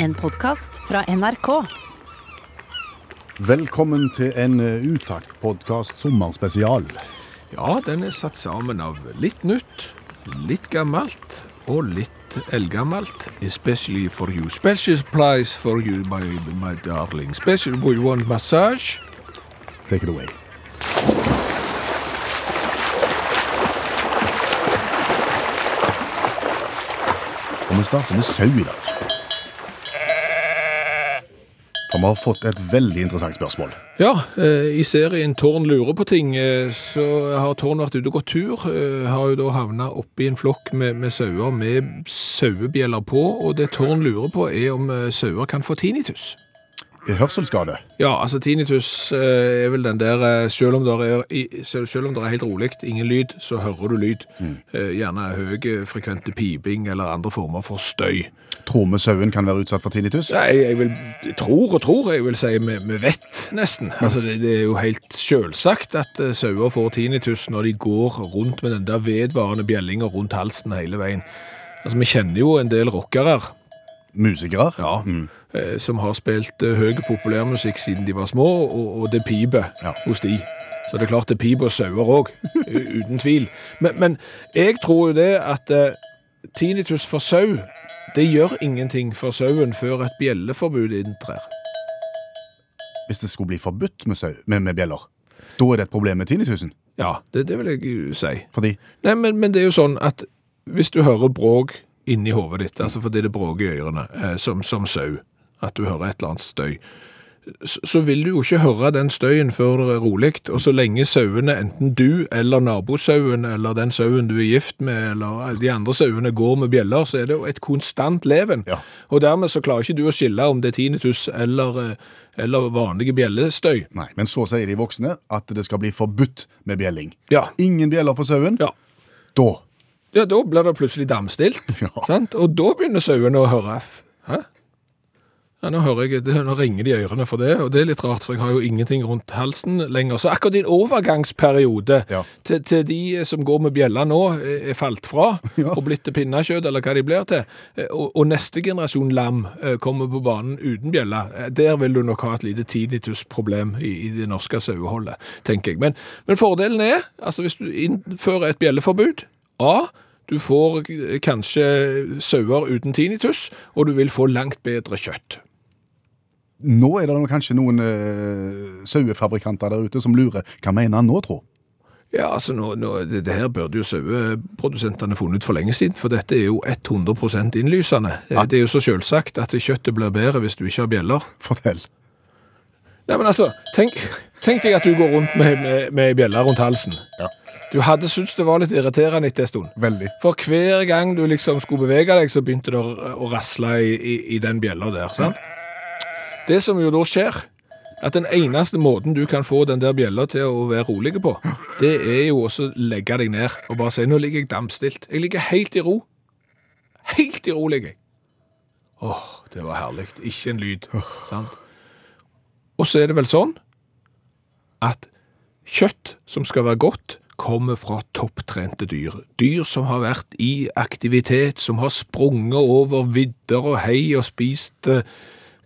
En podkast fra NRK. Velkommen til en eh, Utakt-podkast sommerspesial. Ja, den er satt sammen av litt nytt, litt gammelt og litt eldgammelt. Especially for you. Special price for you, my, my darling. Special, we want massage. Take it away. Og vi starter med sau i dag. For vi har fått et veldig interessant spørsmål. Ja, eh, i serien Tårn lurer på ting, eh, så har Tårn vært ute og gått tur. Eh, har jo da havna oppi en flokk med, med sauer med sauebjeller på, og det Tårn lurer på er om sauer kan få tinnitus. Hørselsskade. Ja, altså tinnitus eh, er vel den der eh, Selv om det er, selv selv om det er helt rolig, ingen lyd, så hører du lyd. Eh, Gjerne høy frekvente piping eller andre former for støy. Tror vi sauen kan være utsatt for tinnitus? Nei, jeg, jeg vil, jeg tror og tror, jeg vil si vi, vet nesten. Altså det, det er jo helt selvsagt at sauer får tinnitus når de går rundt med den der vedvarende bjellinga rundt halsen hele veien. Altså Vi kjenner jo en del rockere Musikere? ja, eh, som har spilt eh, høy populærmusikk siden de var små, og, og det piper Ja. hos de. Så det er klart det piper og sauer òg, uten tvil. Men, men jeg tror jo det at eh, tinnitus for sau, det gjør ingenting for sauen før et bjelleforbud inntrer. Hvis det skulle bli forbudt med, sau, med, med bjeller, da er det et problem med tinnitusen? Ja, det, det vil jeg si. Fordi Nei, men, men det er jo sånn at hvis du hører bråk inni hodet ditt, altså fordi det bråker i ørene, eh, som, som sau, at du hører et eller annet støy, så, vil du jo ikke høre den støyen før det er rolig, og så lenge sauene, enten du eller nabosauen, eller den sauen du er gift med, eller de andre sauene går med bjeller, så er det jo et konstant leven. Ja. Og dermed så klarer ikke du å skille om det er tinnitus eller, eh, eller vanlige bjellestøy. Nei, men så sier de voksne at det skal bli forbudt med bjelling. Ja. Ingen bjeller på sauen. Ja. Da Ja, da blir det plutselig damstilt, Ja. sant? Og da begynner sauene å høre. Hæ? Ja, nå jeg, det, nå ringer de i ørene for det, og det er litt rart, for jeg har jo ingenting rundt halsen lenger. Så akkurat din overgangsperiode Ja. til, til de som går med bjella nå, er er falt fra, Ja. og blitt til pinnekjøtt, eller hva de blir til, eh, og, og neste generasjon lam eh, kommer på banen uten bjella, eh, der vil du nok ha et lite tinnitusproblem i, i det norske saueholdet, tenker jeg. Men, men fordelen er, altså hvis du innfører et bjelleforbud, A, du får eh, kanskje sauer uten tinnitus, og du vil få langt bedre kjøtt. Nå er det kanskje noen uh, sauefabrikanter der ute som lurer. Hva mener han nå, tro? Ja, altså nå, nå, det, her burde jo saueprodusentene funnet ut for lenge siden, for dette er jo 100 innlysende. Eh, At- Det er jo så selvsagt at kjøttet blir bedre hvis du ikke har bjeller. Fortell. Nei, men altså, tenk, tenk deg at du går rundt med, med, med bjeller rundt halsen. Ja. Du hadde syntes det var litt irriterende etter en stund. Veldig. For hver gang du liksom skulle bevege deg, så begynte det å, å rasle i, i, i den bjella der. sant? Det som jo da skjer, at den eneste måten du kan få den der bjella til å være rolig på, det er jo også å legge deg ned og bare si nå ligger jeg dampstilt'. Jeg ligger helt i ro. Helt i ro ligger jeg. Åh, det var herlig. Ikke en lyd. sant? Og så er det vel sånn at kjøtt som skal være godt, kommer fra topptrente dyr. Dyr som har vært i aktivitet, som har sprunget over vidder og hei og spist eh,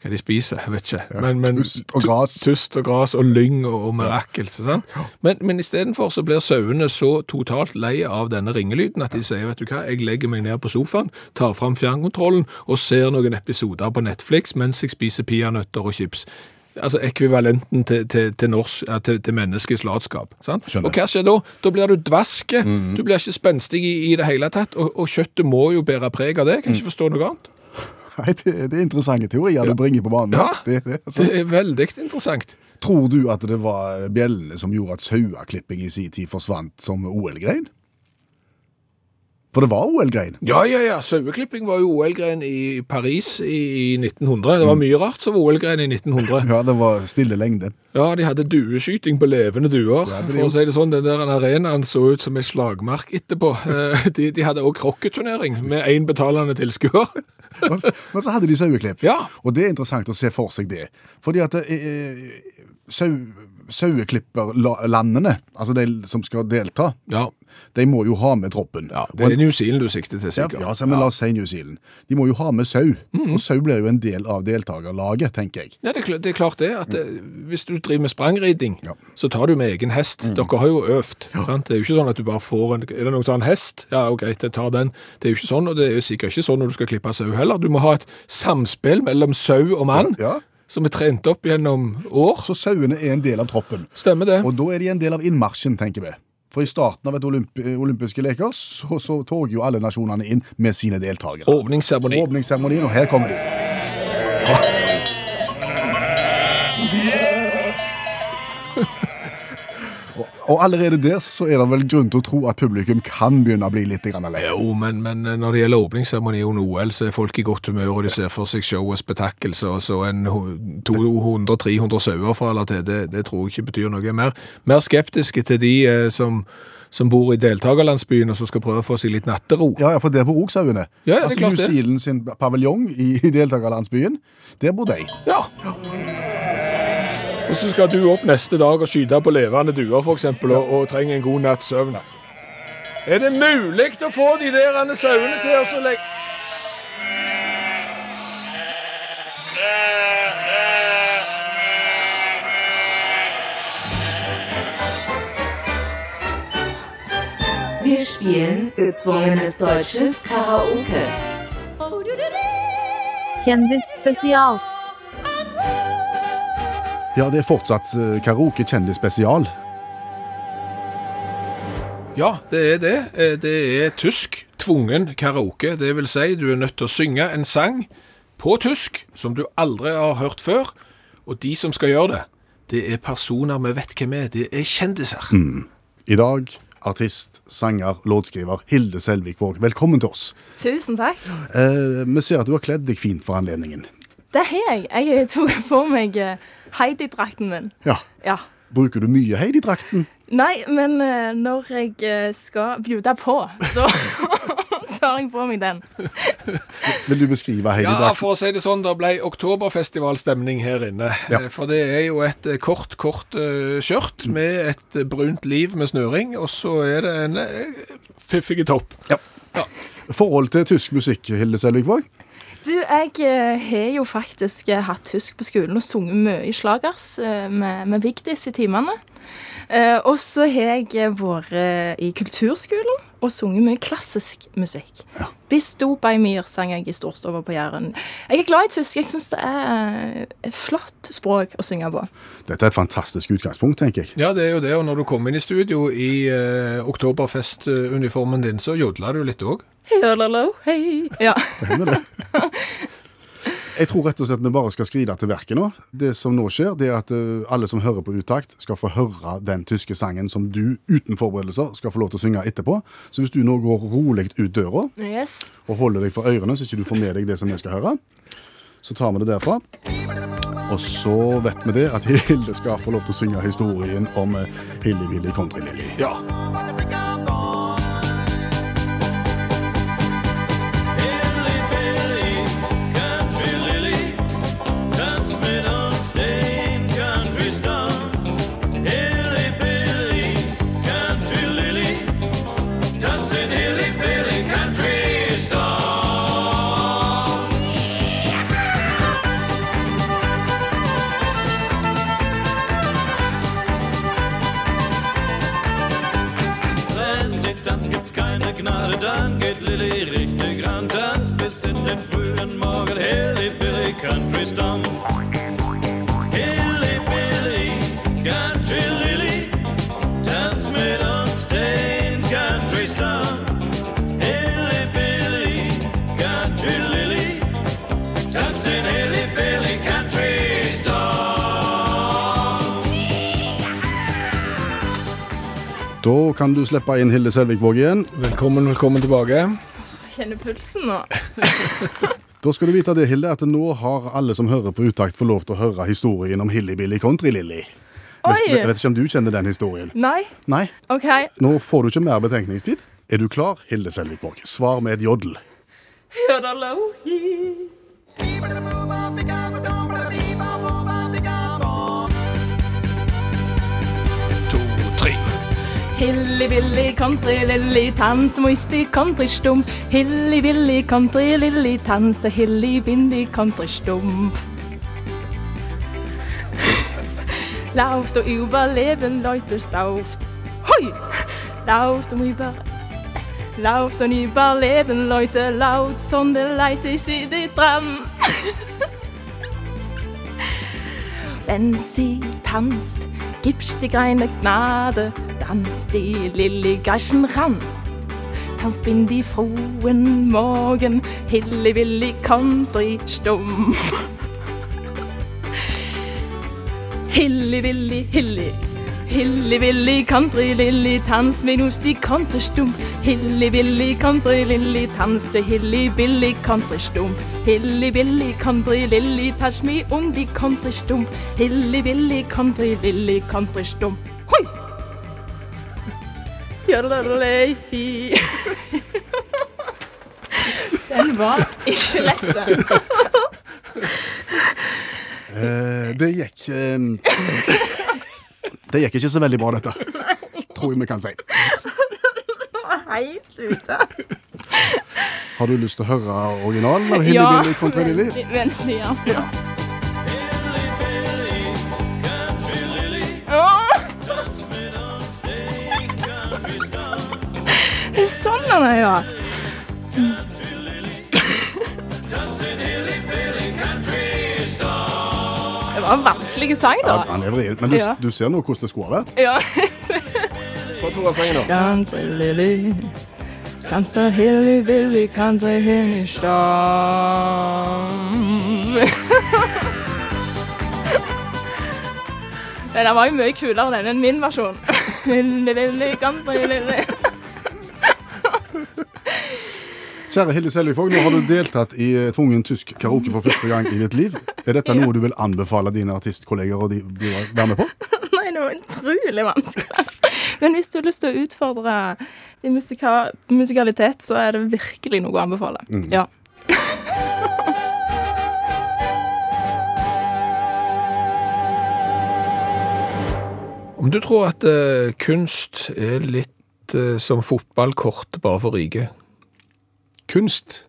hva de spiser, jeg vet ikke. Men, men, tust og gras. Tust og gras og lyng og, og mirakelse, sant? Men, men istedenfor så blir sauene så totalt lei av denne ringelyden at de sier, vet du hva, jeg legger meg ned på sofaen, tar fram fjernkontrollen og ser noen episoder på Netflix mens jeg spiser peanøtter og chips. Altså ekvivalenten til, til, til, norsk, til, til menneskets latskap. Sant? Skjønner. Og hva skjer da? Da blir du dvaske, du blir ikke spenstig i, i det hele tatt, og, og kjøttet må jo bære preg av det. Jeg kan ikke forstå noe annet. Nei, det, det er interessante teorier du bringer på banen. Ja. Det, det, altså. Det er veldig interessant. Tror du at det var bjellene som gjorde at saueklipping i sin tid forsvant som OL-grein? For det var OL-grein. Ja, ja, ja. Saueklipping var jo OL-grein i Paris i, i 1900. Det var mye rart som var OL-grein i 1900. Ja, det var stille lengde. Ja, de hadde dueskyting på levende duer. Ja, For å si det sånn, den der arenaen så ut som en slagmark etterpå. Eh, De, de hadde også krokketurnering med én betalende tilskuer. Men så- men så hadde de saueklipp. Ja. Og det er interessant å se for seg det. Fordi at eh, sau, saueklipperlandene, altså de som skal delta, Ja, de må jo ha med troppen. ja det er New Zealand du sikter til, sikkert. ja, men la oss si New Zealand. De må jo ha med sau, Mm. og sau blir jo en del av deltakerlaget, tenker jeg. Ja, det er, klart, det at det, Hvis du driver med sprangriding, så tar du med egen hest. Dere har jo øvd. sant? Det er jo ikke sånn at du bare får en Er det noen som har en hest? Ja, ok, jeg tar den. Det er jo ikke sånn, og det er jo sikkert ikke sånn når du skal klippe sau heller. Du må ha et samspill mellom sau og mann, Ja. Som er trent opp gjennom år. Så sauene er en del av troppen. Stemmer det? Og da er de en del av innmarsjen, tenker vi. For i starten av et olymp olympiske leker så, så tog jo alle nasjonene inn med sine deltakere. Åpningsseremonien. Åpningsseremonien, og her kommer de. Og- Og allerede der så er det vel grunn til å tro at publikum kan begynne å bli litt lei. Jo, men, men når det gjelder åpningsseremoni under OL, så er folk i godt humør, og de ser for seg show og spetakkel, så, så en 200-300 sauer fra eller til, det, det tror jeg ikke betyr noe mer. Mer skeptiske til de eh, som, som bor i deltakerlandsbyen og som skal prøve å få seg litt nattero. Ja, ja, for der bor òg sauene. Ja, ja, altså New. Zealand sin paviljong i, i deltakerlandsbyen, der bor de. Ja. Og så skal du opp neste dag og skyte på levende duer, eksempel, og, og trenger en god natts søvn. Er det mulig å få de der sauene til å legge Wir spielen gezwungenes deutsches Karaoke. Kjendisspesial. Ja, det er fortsatt eh, karaoke kjendisspesial. Ja, det er det. Eh, Det er tysk tvungen karaoke. Det vil si, du er nødt til å synge en sang på tysk som du aldri har hørt før. Og de som skal gjøre det, det er personer vi vet hvem er. Det er kjendiser. I dag artist, sanger, låtskriver Hilde Selvik Våg. Velkommen til oss. Tusen takk. Eh, vi ser at du har kledd deg fint for anledningen. Det har jeg. Jeg tok på meg eh, Heidi-drakten min. Ja. Ja. Bruker du mye Heidi-drakten? Nei, men eh, når jeg eh, skal bjude på, da tar jeg på meg den. Vil du beskrive Heidi-drakten? Ja, for å si det sånn, det ble oktoberfestivalstemning her inne. Ja. Eh, For det er jo et kort, kort skjørt med et brunt liv med snøring, og så er det en uh, fiffig topp. Forhold til tysk musikk, Hilde Selvik Våg? Du, jeg eh, har jo faktisk eh, hatt tysk på skolen og sunget mye slagers eh, med, med Vigdis i timene. Og så har jeg vært i kulturskolen og sunget mye klassisk musikk. Ja. Bis du bei mir sang jeg i storstova på Jæren. Jeg er glad i tysk. Jeg syns det er et flott språk å synge på. Dette er et fantastisk utgangspunkt, tenker jeg. Ja, det er jo det, og når du kom inn i studio i eh, oktoberfest-uniformen din, så jodla du litt òg. Hello, hei. Ja. Hender det? Jeg tror rett og slett vi bare skal skride til verket nå. Det som nå skjer, det er at eh, alle som hører på Utakt, skal få høre den tyske sangen som du uten forberedelser skal få lov til å synge etterpå. Så hvis du nå går rolig ut døra Yes. og holder deg for ørene, så ikke du får med deg det som vi skal høre, så tar vi det derfra. Og så vet vi det at Hilde skal få lov til å synge historien om eh, Hilly Willy Country Lily. Ja. Kan du slippe inn Hilde Selvikvåg igjen. Velkommen, velkommen tilbake. Jeg kjenner pulsen nå. Da skal du vite det, Hilde, at nå har alle som hører på Utakt, fått lov til å høre historien om Hillybilly Country-Lilly. Jeg vet ikke om du kjenner den historien. Nei? Nei, OK. nå får du ikke mer betenkningstid. Er du klar, Hilde Selvikvåg? Svar med et jodel. Hello, hi. Hilly-Willy, Country-Lilly, tanz muss die Country stumpf. Hilly-Willy, Country-Lilly, tanze Hilly-Windy, Country stumpf. Lauft und überleben, Leute, sauft. Hui! Lauft und über... Lauft und überleben, Leute, laut, sondern leise ist die Tram. Wenn sie tanzt, gibst die keine Gnade. Tanzt die Lilly Geischen ran. Tanz bin die Morgen, Hilly Willy Country stumm. Hilly Willy Hilly. Hilly Willy Country Lilly, tanz oss i country stump. Hilly Willy Country Lilly, tanz til Hilly Billy Country stump. Hilly Billy Country Lilly, touch me die country stump. Hilly Billy Country Lilly Country stump. Hoi! Den var ikke lett, den. Eh, det gikk eh, Det gikk ikke så veldig bra, dette. Tror jeg vi kan si. Helt ute. Har du lyst til å høre originalen av Hilly Ja, Billy kontra Lilly? veldig, veldig gjerne. Hilly-billy, sånn den er, ja. Det var en vanskelig sang, Ja, da. han lever i Men du, Ja. du ser nå hvordan det skulle ha vært. Ja. Få to refrenger nå. Country Lily, country hilly billy, country hilly stam. Den der var jo mye kulere den enn min versjon. Hilly billy, country lily. Kjære Hilde Selvigfog, nå har du deltatt i eh, tvungen tysk karaoke for første gang i ditt liv. Er dette noe du vil anbefale dine artistkolleger å være med på? Nei, det var utrolig vanskelig. Men hvis du har lyst til å utfordre din musika musikalitet, så er det virkelig noe å anbefale. Ja. Om du tror at uh, kunst er litt uh, som fotballkort bare for rike? Kunst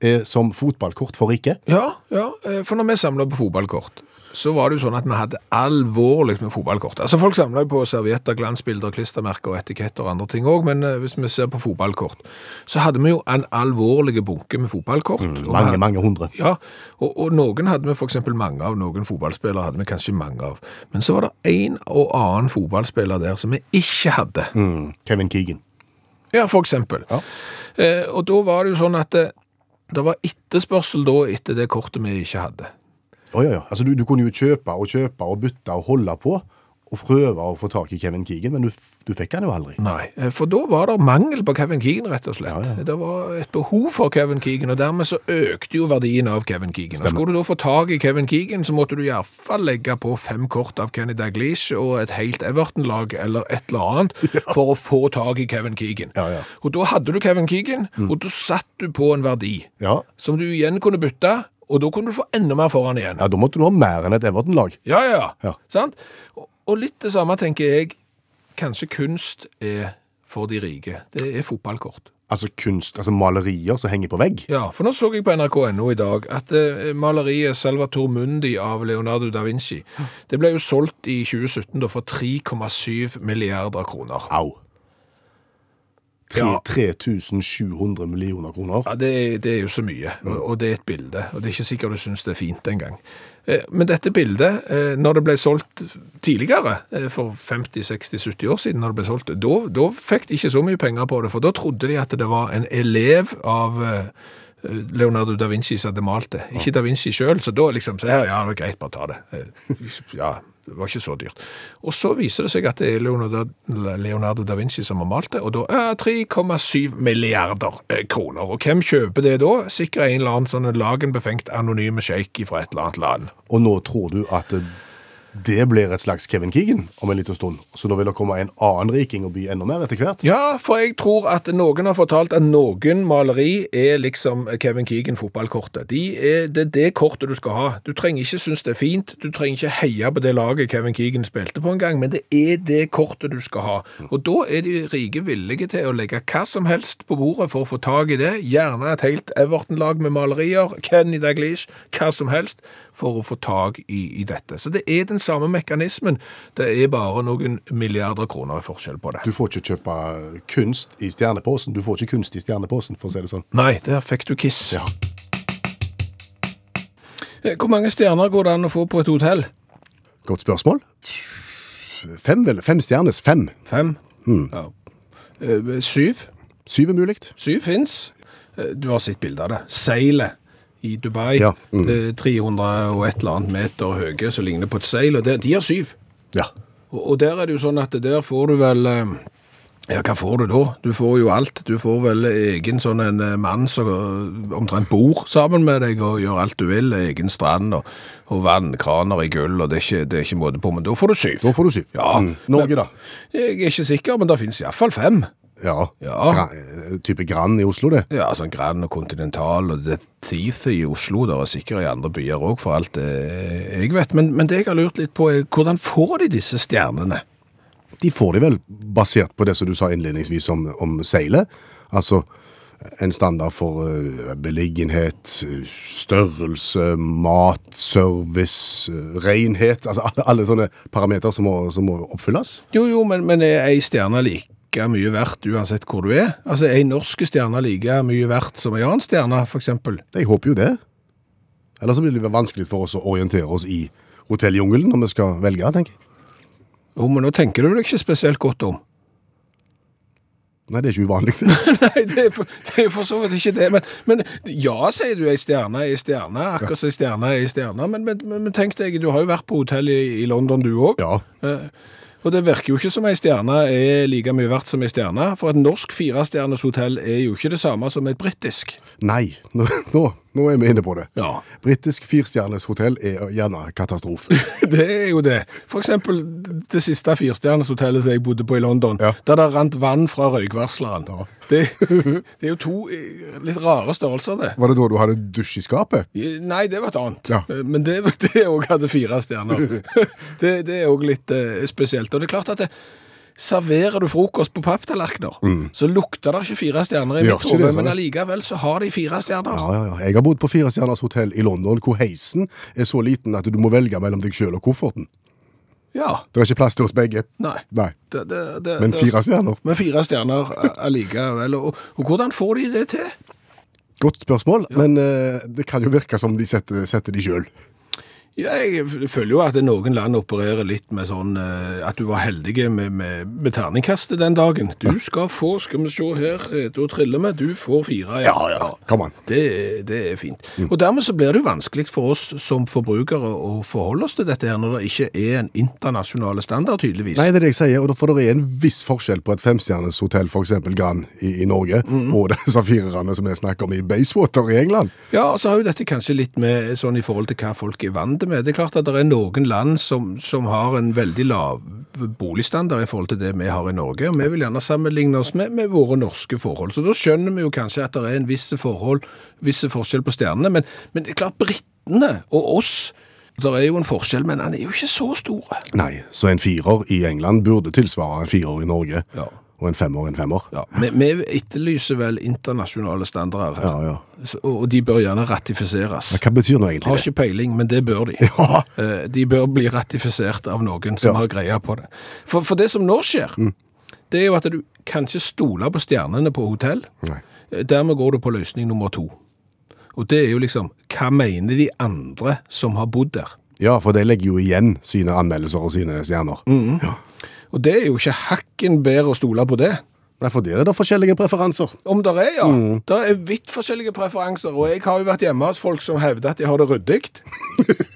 er som fotballkort for riket. Ja, ja, eh, for når vi samla på fotballkort, så var det jo sånn at vi hadde alvorlig med fotballkort. Altså Folk samla på servietter, glansbilder, klistremerker og etiketter og andre ting òg, men eh, hvis vi ser på fotballkort, så hadde vi jo en alvorlig bunke med fotballkort. Mm, Mange, hadde- mange hundre. Ja, og, og noen hadde vi f.eks. mange av, noen fotballspillere hadde vi kanskje mange av. Men så var det en og annen fotballspiller der som vi ikke hadde. Mm. Kevin Keegan. Ja, for eksempel. Ja. Eh, og da var det jo sånn at det, det var etterspørsel da etter det kortet vi ikke hadde. Oh, ja, ja. Altså, du, du kunne jo kjøpe og kjøpe og bytte og holde på og prøve å få tak i Kevin Keegan, men du, du fikk han jo aldri. Nei, eh, for da var det mangel på Kevin Keegan, rett og slett. Ja, ja. Det var et behov for Kevin Keegan, og dermed så økte jo verdien av Kevin Keegan. Stemmer. skulle du da få tak i Kevin Keegan, så måtte du i hvert fall legge på fem kort av Kenny Daglish og et helt Everton-lag eller et eller annet for å få tak i Kevin Keegan. Ja, ja. Og da hadde du Kevin Keegan, og da satt du på en verdi Ja. som du igjen kunne bytte, og da kunne du få enda mer foran igjen. ja, da måtte du ha mer enn et Everton-lag. Ja, ja, ja. Ja. Sant? Og, og litt det samme tenker jeg, kanskje kunst er for de rike. Det er fotballkort. Altså kunst, altså malerier som henger på vegg. Ja, for nå så jeg på NRK.no i dag at eh, maleriet Salvator Mundi av Leonardo da Vinci, det ble jo solgt i 2017 da for 3,7 milliarder kroner. Au. Tre- Ja. 3700 millioner kroner. Ja, det, det er jo så mye, og, og det er et bilde, og det er ikke sikkert du synes det er fint engang. Eh, Men dette bildet, eh, når det ble solgt tidligere, eh, for 50-60-70 år siden, når det ble solgt, da, da fikk de ikke så mye penger på det, for da trodde de at det var en elev av Leonardo da Vinci som hadde malt det. Ikke da Vinci selv, så da liksom, så her, ja, det er greit, bare ta det. Ja, det var ikke så dyrt. Og så viser det seg at det er Leonardo, da Vinci som har malt det, og da er 3,7 milliarder eh, kroner. Og hvem kjøper det da? Sikkert en eller annen sånn lagenbefengt anonyme sjeik fra et eller annet land. Og nå tror du at eh, Det blir et slags Kevin Keegan om en liten stund. Så da vil det komme en annen riking og by enda mer etter hvert. Ja, for jeg tror at noen har fortalt at noen maleri er liksom Kevin Keegan-fotballkortet. De det er det kortet du skal ha. Du trenger ikke synes det er fint, du trenger ikke heie på det laget Kevin Keegan spilte på en gang, men det er det kortet du skal ha. Og da er de rike villige til å legge hva som helst på bordet for å få tak i det. Gjerne et helt Everton-lag med malerier, Kenny Daglish, hva som helst, for å få tak i, i dette. Så det er den samme mekanismen. Det er bare noen milliarder kroner i forskjell på det. Du får ikke kjøpe kunst i stjerneposen. Du får ikke kunst i stjerneposen, for å si det sånn. Nei, der fikk du kiss. Ja. Eh, Hvor mange stjerner går det an å få på et hotell? Godt spørsmål. Fem, vel? Fem stjernes. Fem. Fem? Ja. Eh, Syv? Syv er mulig. Syv fins. Eh, Du har sett bilde av det. Seilet i Dubai. Ja, mm. Det er 300 og et eller annet meter høye som ligner på et seil, og de har syv. Ja. Og, og der er det jo sånn at der får du vel eh, Ja, hva får du da? Du får jo alt. Du får vel egen sånn en eh, mann som eh, omtrent bor sammen med deg og gjør alt du vil. Egen strand og, og vannkraner i gull, og det er, ikke, det er ikke måte på, men da får du syv. Da får du syv. Ja. Mm. Norge, da? Jeg er ikke sikker, men det finnes iallfall fem. Ja. Ja. Gra type Grand i Oslo, det. Ja, sånn Grand og Continental og det Thief i Oslo, der er sikkert i andre byer òg, for alt eh, jeg vet. Men, men det jeg har lurt litt på, er hvordan får de disse stjernene? De får de vel basert på det som du sa innledningsvis om, om seilet. Altså en standard for eh, beliggenhet, eh, størrelse, mat, service, eh, renhet. Altså alle, alle sånne parametere som, må- som må oppfylles. Jo, jo, men, men er ei stjerne like mye verdt uansett hvor du er? Altså, er ei norsk stjerne like mye verdt som ei annen stjerne, eksempel? Jeg håper jo det. Ellers så blir det vanskelig for oss å orientere oss i hotelljungelen når vi skal velge, tenker jeg. Jo, men nå tenker du deg ikke spesielt godt om. Nei, det er ikke uvanlig. Nei, det er, for, det er for så vidt ikke det. Men, men ja, sier du, ei stjerne er ei stjerne. Akkurat som ei stjerne er ei stjerne. Men, men, men, tenk deg, du har jo vært på hotell i, i London, du òg. Ja, Og det virker jo ikke som ei stjerne er like mye verdt som ei stjerne. For et norsk firestjerners hotell er jo ikke det samme som et britisk. nei, nå, nå, nå er vi inne på det. Ja. Britisk firestjerners hotell er gjerne katastrofe. Det er jo det. For eksempel det siste firestjerners hotellet som jeg bodde på i London, Ja. der det rant vann fra røykvarsleren. Det, det er jo to eh, litt rare størrelser, det. Var det da du hadde dusj i skapet? Nei, det var et annet. Ja. Eh, Men det det òg hadde fire stjerner. Det, det er òg litt eh, spesielt. Og det er klart at det, serverer du frokost på papptallerkener, så lukter det ikke fire stjerner i Mm. Mitt hode, men allikevel så har de fire stjerner. Ja, ja, ja. Jeg har bodd på firestjerners hotell i London, hvor heisen er så liten at du må velge mellom deg sjøl og kofferten. Ja. Det er ikke plass til oss begge. Nei. Nei. Det, det, det, Men fire stjerner? Men fire stjerner eh, allikevel. Og, og hvordan får de det til? Godt spørsmål, men uh, det kan jo virke som de setter, setter de sjøl. Ja, jeg føler jo at noen land opererer litt med sånn eh, at du var heldig med, med, med terningkastet den dagen. Du skal få, skal vi se her, eh, da triller vi, du får fire. Ja, ja. Kom an. Det, det er fint. Og dermed så blir det jo vanskelig for oss som forbrukere å forholde oss til dette her, når det ikke er en internasjonal standard, tydeligvis. Nei, det er det jeg sier, og da- for det er en viss forskjell på et femstjerners hotell, f.eks. Grand i, i Norge, og disse firerne som vi snakker om i Basewater i England. Ja, og så har jo dette kanskje litt med sånn i forhold til hva folk er vant med. Det er klart at det er noen land som, som har en veldig lav boligstandard i forhold til det vi har i Norge, og vi vil gjerne sammenligne oss med, med våre norske forhold. Så da skjønner vi jo kanskje at det er en visse forhold, visse forskjell på stjernene, men, men det er klart brittene og oss, det er jo en forskjell, men han er jo ikke så store. Nei, så en firer i England burde tilsvare en firer i Norge, Ja. Og en femmer en femmer. Ja, vi, vi etterlyser vel internasjonale standarder her, Ja, ja. Så- og de bør gjerne ratifiseres. Hva betyr nå Har egentlig det? ikke peiling, men det bør de. Ja. Eh, De bør bli ratifisert av noen som har greia på det. For, for det som nå skjer, det er jo at du kan ikke stole på stjernene på hotell. Nei. Eh, Dermed går du på løsning nummer to. Og det er jo liksom, hva mener de andre som har bodd der? Ja, for de legger jo igjen sine anmeldelser og sine stjerner. Ja. Og det er jo ikke hakken bedre å stole på det. Nei, for der er det forskjellige preferanser. Om det er, ja. Det er vidt forskjellige preferanser, og jeg har jo vært hjemme hos folk som hevder at de har det ryddig.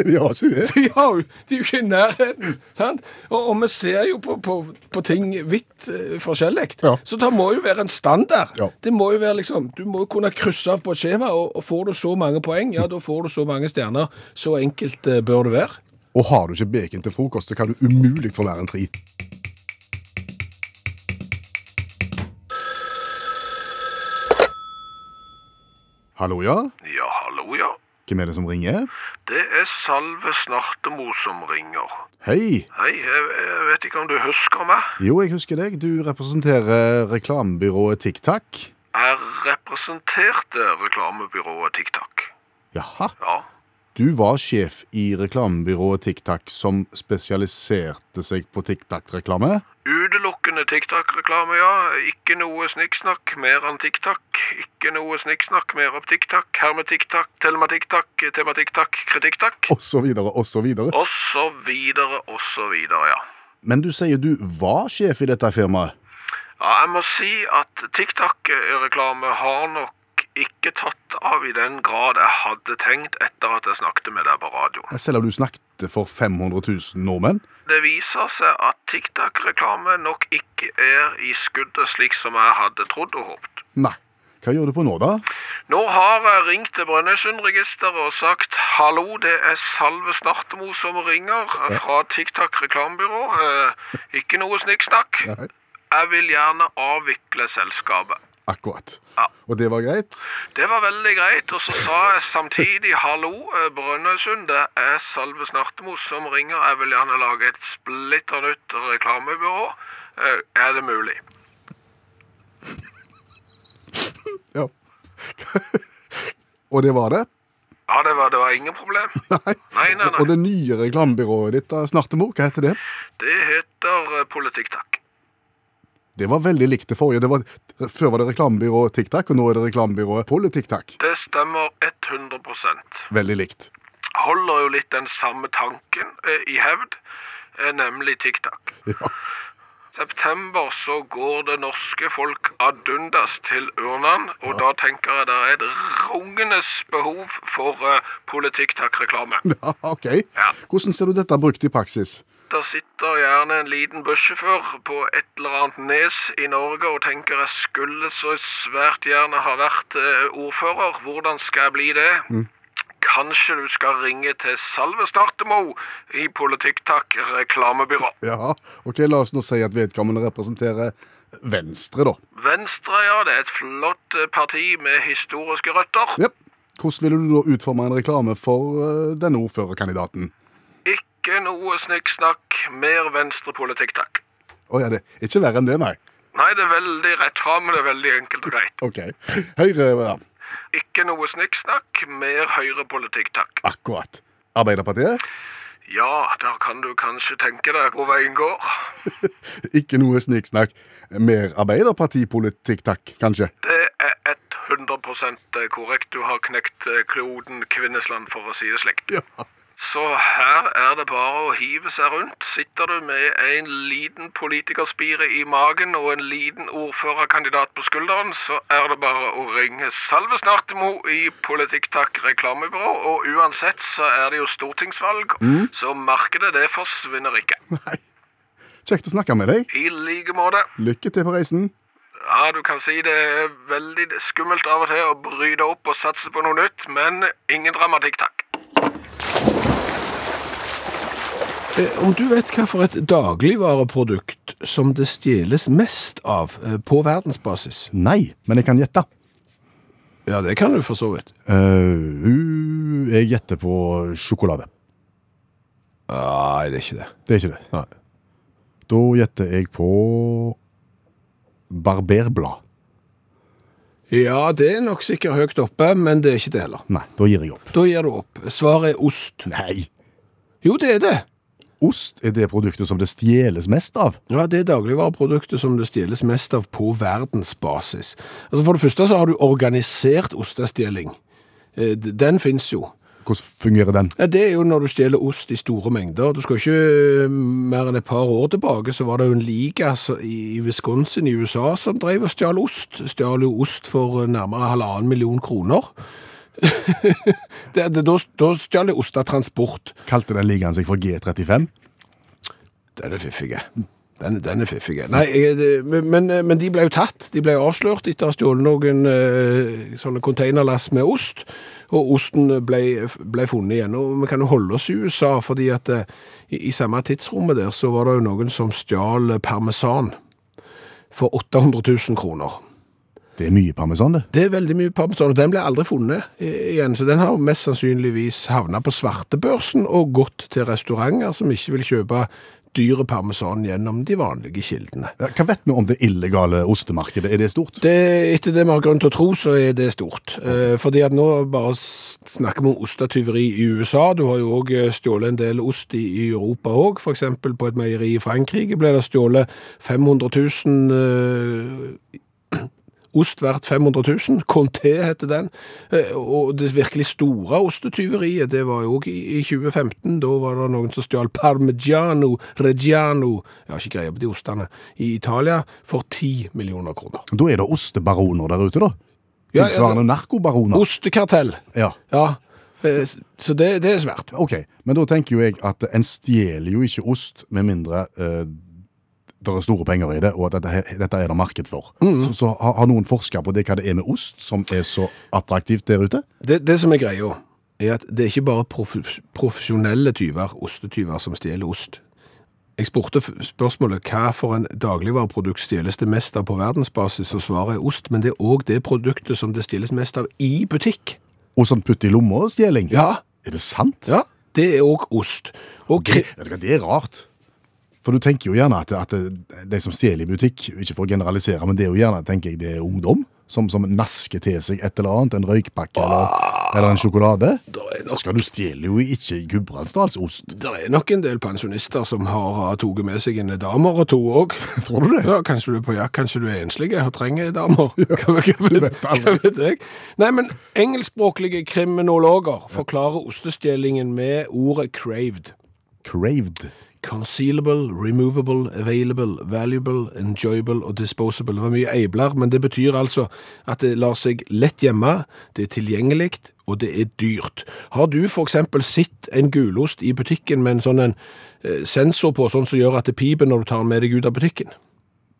De har ikke det. De, har, jo- de er jo ikke i nærheten, sant? Og, og vi ser jo på, på, på ting vidt uh, forskjellig. Ja. Så det må jo være en standard. Ja. Det må jo være liksom, du må jo kunne krysse av på et skjema, og, og får du så mange poeng, ja, da får du så mange stjerner. Så enkelt uh, bør det være. Og har du ikke bacon til frokost, så kan du umulig få mer enn tre. Hallo, ja? Ja, hallo, ja. Hvem er det som ringer? Det er Salve Snartemo som ringer. Hei! Hei, jeg, jeg vet ikke om du husker meg? Jo, jeg husker deg. Du representerer reklamebyrået TikTak. Jeg representerte reklamebyrået TikTok. Jaha. Ja. Du var sjef i reklamebyrået TikTak som spesialiserte seg på TikTak-reklame. Utelukkende TikTak-reklame, ja. Ikke noe snikksnakk, mer enn TikTak. Ikke noe snikksnakk, mer opp TikTak. Her med TikTok, til med TikTok, kritikk-takk. Og så videre, og så videre. Og så videre, og så videre, ja. Men du sier du var sjef i dette firmaet. Ja, jeg må si at TikTak-reklame har nok ikke tatt av i den grad jeg hadde tenkt etter at jeg snakket med deg på radioen. Selv om du snakket for 500 000 nordmenn. Det viser seg at TikTok-reklame nok ikke er i skuddet slik som jeg hadde trodd og håpet. Nei. Hva gjør du på nå, da? Nå har jeg ringt til Brønnøysundregisteret og sagt hallo, det er Salve Snartemo som ringer fra TikTok reklamebyrå. Eh, ikke noe snikksnakk. Jeg vil gjerne avvikle selskapet. Akkurat. Ja. Og det var greit? Det var veldig greit, og så sa jeg samtidig hallo, eh, Brønnøysund, det er Salve Snartemo som ringer. Jeg vil gjerne lage et splitter nytt reklamebyrå. Eh, Er det mulig? Ja. Og det var det? Ja, det var, det var ingen problem. Nei. Nei, nei, nei. Og det nye reklamebyrået ditt, Snartemo, hva heter det? Det heter eh, Politikk Takk. Det var veldig likt det forrige. Det var, før var det reklamebyrået TikTak, og nå er det reklamebyrået Politiktak. Det stemmer 100 Veldig likt. Holder jo litt den samme tanken eh, i hevd, eh, nemlig TikTak. Ja. September så går det norske folk ad undas til urnene, og da tenker jeg det er et rungende behov for uh, politikk-takk-reklame. ja, OK. Ja. Hvordan ser du dette brukt i praksis? Der sitter gjerne en liten bussjåfør på et eller annet nes i Norge og tenker jeg skulle så svært gjerne ha vært eh, ordfører. Hvordan skal jeg bli det? Kanskje du skal ringe til Salve Startemo i Politikk-takk reklamebyrå. Ja, ok, La oss nå si at vedkommende representerer Venstre, da. Venstre, ja, det er et flott eh, parti med historiske røtter. Ja. Hvordan ville du da utforme en reklame for eh, denne ordførerkandidaten? Ikke noe snikksnakk, mer venstrepolitikk, takk. Å ja, det er ikke verre enn det, nei. Nei, det er veldig rett fram, men det er veldig enkelt og greit. OK. Høyre, ja. Ikke noe snikksnakk, mer høyrepolitikk, takk. Akkurat. Arbeiderpartiet? Ja, der kan du kanskje tenke deg hvor veien går. Ikke noe sniksnakk. Mer arbeiderpartipolitikk, takk, kanskje. Det er 100 korrekt. Du har knekt eh, kloden Kvinnesland, for å si det slikt. Ja. Så her er det bare å hive seg rundt. Sitter du med en liten politikerspire i magen og en liten ordførerkandidat på skulderen, så er det bare å ringe Salve Snartemo i Politikk-takk reklamebyrå. Og uansett så er det jo stortingsvalg, så markedet det forsvinner ikke. Nei. Kjekt å snakke med deg. I like måte. Lykke til på reisen. Ja, du kan si det er veldig skummelt av og til å bryte opp og satse på noe nytt, men ingen dramatikk, takk. Eh, Om du vet hva for et dagligvareprodukt som det stjeles mest av eh, på verdensbasis? Nei, men jeg kan gjette. Ja, det kan du for så vidt. Uh, jeg gjetter på sjokolade. Nei, det er ikke det. Det er ikke det. Nei. Da gjetter jeg på barberblad. Ja, det er nok sikkert høyt oppe, men det er ikke det heller. Nei, da gir jeg opp. Da gir du opp. Svaret er ost. Nei. Jo, det er det. Ost er det produktet som det stjeles mest av. Ja, det er dagligvareproduktet som det stjeles mest av på verdensbasis. Altså For det første så har du organisert ostestjeling. Eh, Den finnes jo. Hvordan fungerer den? Ja, Det er jo når du stjeler ost i store mengder. Du skal ikke eh, mer enn et par år tilbake, så var det jo en liga i Wisconsin i USA som drev og stjal ost. Stjal jo ost for eh, nærmere halvannen million kroner. det, det, da, da stjal de ost av transport. Kalte den ligaen seg for G35? Det er det fiffige. Den, den er fiffig. Nei, jeg, men, men de ble jo tatt. De ble avslørt etter å ha stjålet noen eh, sånne containerlass med ost. Og osten ble, ble funnet igjen. Og vi kan jo holde oss i USA, fordi at eh, i, i samme tidsrommet der så var det jo noen som stjal parmesan for 800 000 kroner. Det er mye parmesan, det. Det er veldig mye parmesan, og den ble aldri funnet igjen. Så den har mest sannsynligvis havna på svartebørsen og gått til restauranter som ikke vil kjøpe dyre parmesan gjennom de vanlige kildene. Ja, Hva vet vi om det illegale ostemarkedet? Er det stort? Det, etter det vi har grunn til å tro, så er det stort. Eh, fordi at nå bare snakker vi om ostetyveri i USA. Du har jo òg stjålet en del ost i, i Europa òg. F.eks. på et meieri i Frankrike ble det stjålet 500 000 eh, Ost verdt 500 000. Conté heter den. Eh, Og det virkelig store ostetyveriet, det var jo òg i, i 2015. Da var det noen som stjal Parmigiano Reggiano, jeg har ikke greie på de ostene, i Italia for 10 millioner kroner. Da er det ostebaroner der ute, da. Ja, ja, narkobaroner. Ostekartell. Ja, Ja, eh, så det, det er svært. ok. Men da tenker jo jeg at en stjeler jo ikke ost med mindre eh, det er store penger i det, og at dette, dette er det marked for. Mm. Så, så har, noen forska på det, hva det er med ost som er så attraktivt der ute? Det, det som er greia, er at det er ikke bare prof profesjonelle tyver, ostetyver, som stjeler ost. Jeg spurte spørsmålet hva for en dagligvareprodukt stjeles det mest av på verdensbasis, og svaret er ost, men det er òg det produktet som det stjeles mest av i butikk. Og sånn putt i lomma-stjeling? Ja, Er det sant? ja, det er òg ost. Og Det, det er rart. For du tenker jo gjerne at, at de som stjeler i butikk, ikke for å generalisere, men det er jo gjerne, tenker jeg, det er ungdom som, som nasker til seg et eller annet, en røykpakke eller, eller en sjokolade. Så skal du stjele jo ikke Gudbrandsdalsost. det er nok en del pensjonister som har tatt med seg en damer og to òg. Tror du det? Ja, kanskje du er på jakt, kanskje du er enslig og trenger damer. Hva, hva, vet, vet hva vet jeg? Nei, men engelskspråklige kriminologer forklarer ostestjelingen med ordet craved. Craved. Concealable, removable, available, valuable, enjoyable og disposable. Det var mye eibler, men det betyr altså at det lar seg lett gjemme, det er tilgjengelig, og det er dyrt. Har du for eksempel sett en gulost i butikken med en sånn en eh, sensor på, sånn som gjør at det piper når du tar den med deg ut av butikken?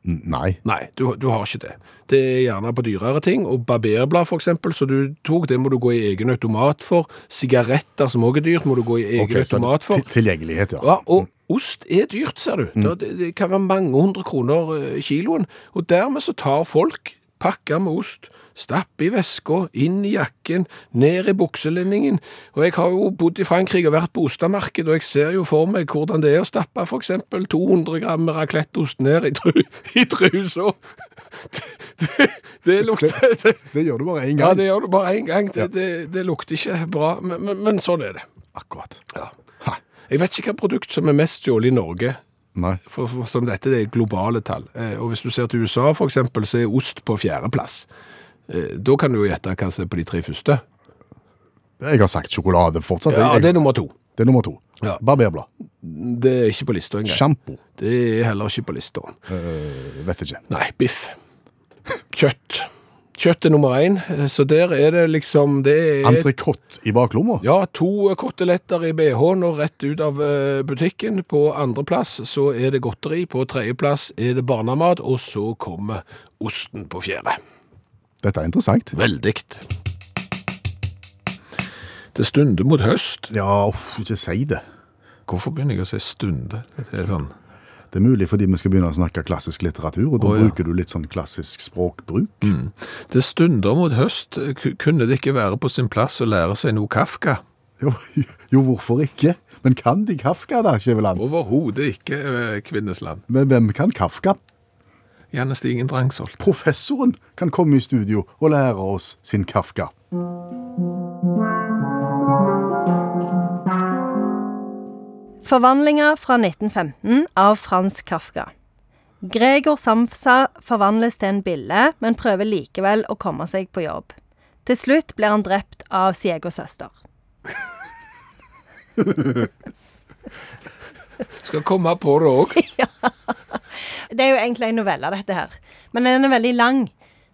Nei. Nei, du, du har ikke det. Det er gjerne på dyrere ting, og barberblad for eksempel, så du tok, det må du gå i egen automat for. Sigaretter som også er dyrt, må du gå i egen okay, automat for. til- Tilgjengelighet, ja. Ja, og ost er dyrt, ser du. Mm. Det, det kan være mange hundre kroner eh, kiloen. Og dermed så tar folk pakker med ost, stapper i veska, inn i jakken, ned i bukselinningen. Og jeg har jo bodd i Frankrike og vært på ostemarked, og jeg ser jo for meg hvordan det er å stappe eksempel 200 gram racletteost ned i, tru, i trusa. Det, det, det lukter det, Det gjør du bare én Ja, det gjør du bare én gang. Det, det, det lukter ikke bra, men, men, men sånn er det. Akkurat. Ja. Jeg vet ikke hva produkt som er mest stjålet i Norge. Nei. For, for som dette det er globale tall. Eh, og hvis du ser til USA for eksempel, så er ost på fjerdeplass. Eh, da kan du jo gjette hva som er på de tre første. Jeg har sagt sjokolade fortsatt. Ja, jeg, det er nummer to. det er nummer to. Ja. Barberblad. Det er ikke på lista engang. Sjampo. Det er heller ikke på lista. Uh, vet ikke. Nei, biff. Kjøtt. Kjøtt er nummer én, eh, så der er det liksom det er, Entrecôte i baklomma. Ja, to koteletter i BH-en og rett ut av eh, butikken. På andreplass så er det godteri, på tredjeplass er det barnemat, og så kommer osten på fjerde. Dette er interessant. Veldig. Det stunder mot høst. Ja, uff, ikke si det. Hvorfor begynner jeg å si stunde? Det er sånn... Det er mulig fordi vi skal begynne å snakke klassisk litteratur, og da oh, ja. bruker du litt sånn klassisk språkbruk. Det stunder mot høst. Kunne det ikke være på sin plass å lære seg noe Kafka? Jo, jo, hvorfor ikke? Men kan de Kafka da, Skjæveland? Overhodet ikke, eh, Kvinnesland. Men hvem kan Kafka? Janne Stigen Drangsholt. Professoren kan komme i studio og lære oss sin Kafka. Forvandlinger fra 1915 av Frans Kafka. Gregor Samsa forvandles til en bille, men prøver likevel å komme seg på jobb. Til slutt blir han drept av sin egen søster. Skal komme på det òg. Det er jo egentlig en novelle, dette her. Men den er veldig lang.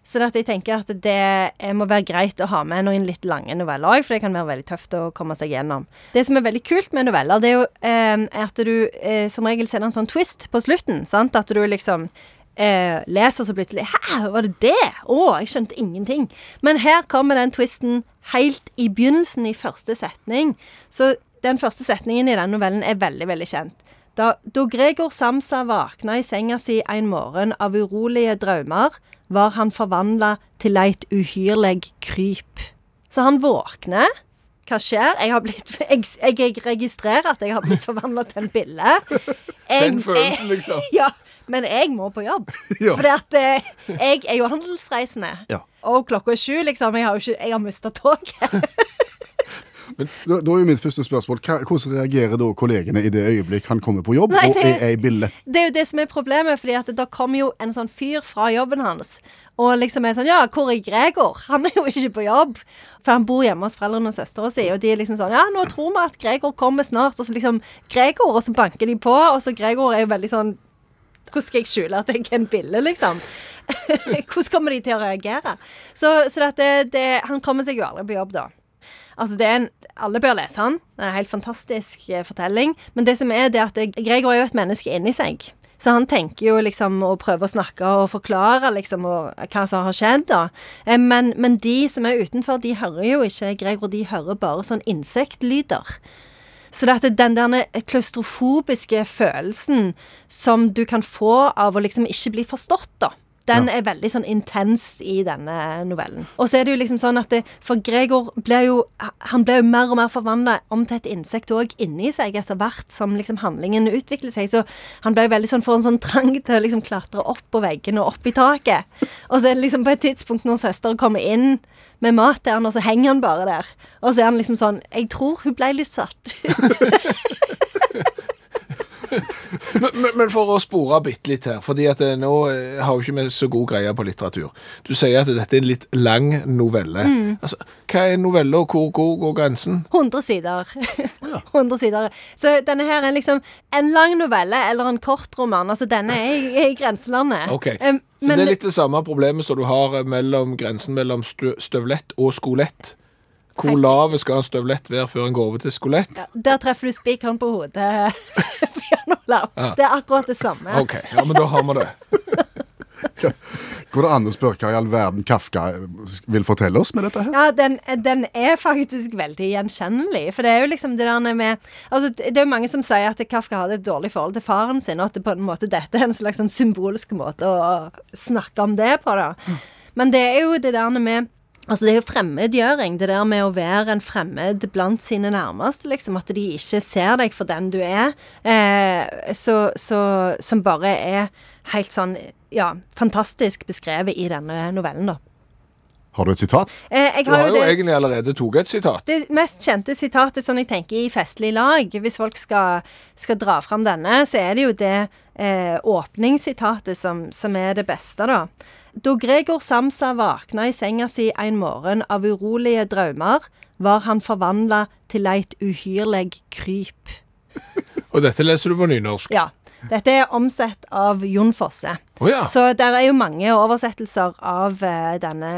Så det at jeg tenker at det eh, må være greit å ha med noen litt lange noveller òg, for det kan være veldig tøft å komme seg gjennom. Det som er veldig kult med noveller, det er jo eh, at du eh, som regel ser en sånn twist på slutten. sant? At du liksom eh, leser så plutselig Hæ, var det det? Å, jeg skjønte ingenting. Men her kommer den twisten helt i begynnelsen, i første setning. Så den første setningen i den novellen er veldig, veldig kjent. Da, da Gregor Samsa våkna i senga si en morgen av urolige drømmer, var han forvandla til eit uhyrleg kryp. Så han våkner. Hva skjer? Jeg, har blitt, jeg, jeg registrerer at jeg har blitt forvandla til en bille. Jeg- Den følelsen, liksom. Ja, men jeg må på jobb. Ja. For eh, jeg er jo handelsreisende. Ja. Og klokka er sju, liksom. Jeg har jo ikke Jeg har mista toget. Da, da er jo mitt første spørsmål, hva, hvordan reagerer da kollegene i det øyeblikk han kommer på jobb Nei, og er ei bille? Det er jo det som er problemet, fordi at da kommer jo en sånn fyr fra jobben hans. Og liksom er sånn Ja, hvor er Gregor? Han er jo ikke på jobb. For han bor hjemme hos foreldrene og søstera si, og de er liksom sånn Ja, nå tror vi at Gregor kommer snart. Og så liksom Gregor, og så banker de på, og så Gregor er jo veldig sånn Hvordan skal jeg skjule at jeg er en bille, liksom? Hvordan kommer de til å reagere? Så, så dette, det, det, han kommer seg jo aldri på jobb, da. Altså, det er en, Alle bør lese han. Det er en helt fantastisk eh, fortelling. Men det som er, det er at Gregor er jo et menneske inni seg. Så han tenker jo liksom å prøve å snakke og forklare liksom og, hva som har skjedd, da. Eh, Men, men de som er utenfor, de hører jo ikke Gregor, de hører bare sånn insektlyder. Så det at den der klaustrofobiske følelsen som du kan få av å liksom ikke bli forstått, da. Den er veldig sånn intens i denne novellen. Og så er det jo liksom sånn at det, For Gregor blir jo Han blir jo mer og mer forvandla om til et insekt òg inni seg etter hvert som liksom handlingen utvikler seg. Så han blir jo veldig sånn får en sånn trang til å liksom klatre opp på veggen og opp i taket. Og så er det liksom på et tidspunkt når søster kommer inn med mat til han, og så henger han bare der. Og så er han liksom sånn Jeg tror hun ble litt satt ut. Men, men- for å spore bitte litt her, fordi at eh, nå eh, har jo ikke vi så god greie på litteratur. Du sier at dette er en litt lang novelle. Altså, hva er novelle, og hvor hvor går grensen? 100 sider. 100 sider. Så denne her er liksom en lang novelle eller en kortroman. Altså denne er i, i grenselandet. Ok, Um, Så men det er litt det samme problemet som du har eh, mellom grensen mellom støvlett og skolett. Hvor lav skal en støvlett være før en går over til skolett? der treffer du spikeren på hodet. Bjørn Olav. Det er akkurat det samme. OK, ja, men da har vi det. Går det an å spørre hva i all verden Kafka vil fortelle oss med dette her? Ja, den, den er faktisk veldig gjenkjennelig. For det er jo liksom det der med Altså, det er jo mange som sier at Kafka hadde et dårlig forhold til faren sin, og at det på en måte dette er en slags sånn symbolsk måte å snakke om det på, da. Men det er jo det der med Altså Det er jo fremmedgjøring, det der med å være en fremmed blant sine nærmeste. liksom, At de ikke ser deg for den du er. Eh, så, så, som bare er helt sånn ja, fantastisk beskrevet i denne novellen, da. Har du et sitat? Eh, jeg Du har jo det- egentlig allerede tatt et sitat. det mest kjente sitatet sånn jeg tenker i festlig lag, hvis folk skal, skal dra fram denne, så er det jo det eh, åpningssitatet som, som er det beste, da. Da Gregor Samsa våkna i senga si en morgen av urolige drømmer, var han forvandla til eit uhyrleg kryp. Og dette leser du på nynorsk. Ja. Dette er omsett av Jon Fosse. Oh, ja. Så der er jo mange oversettelser av eh, denne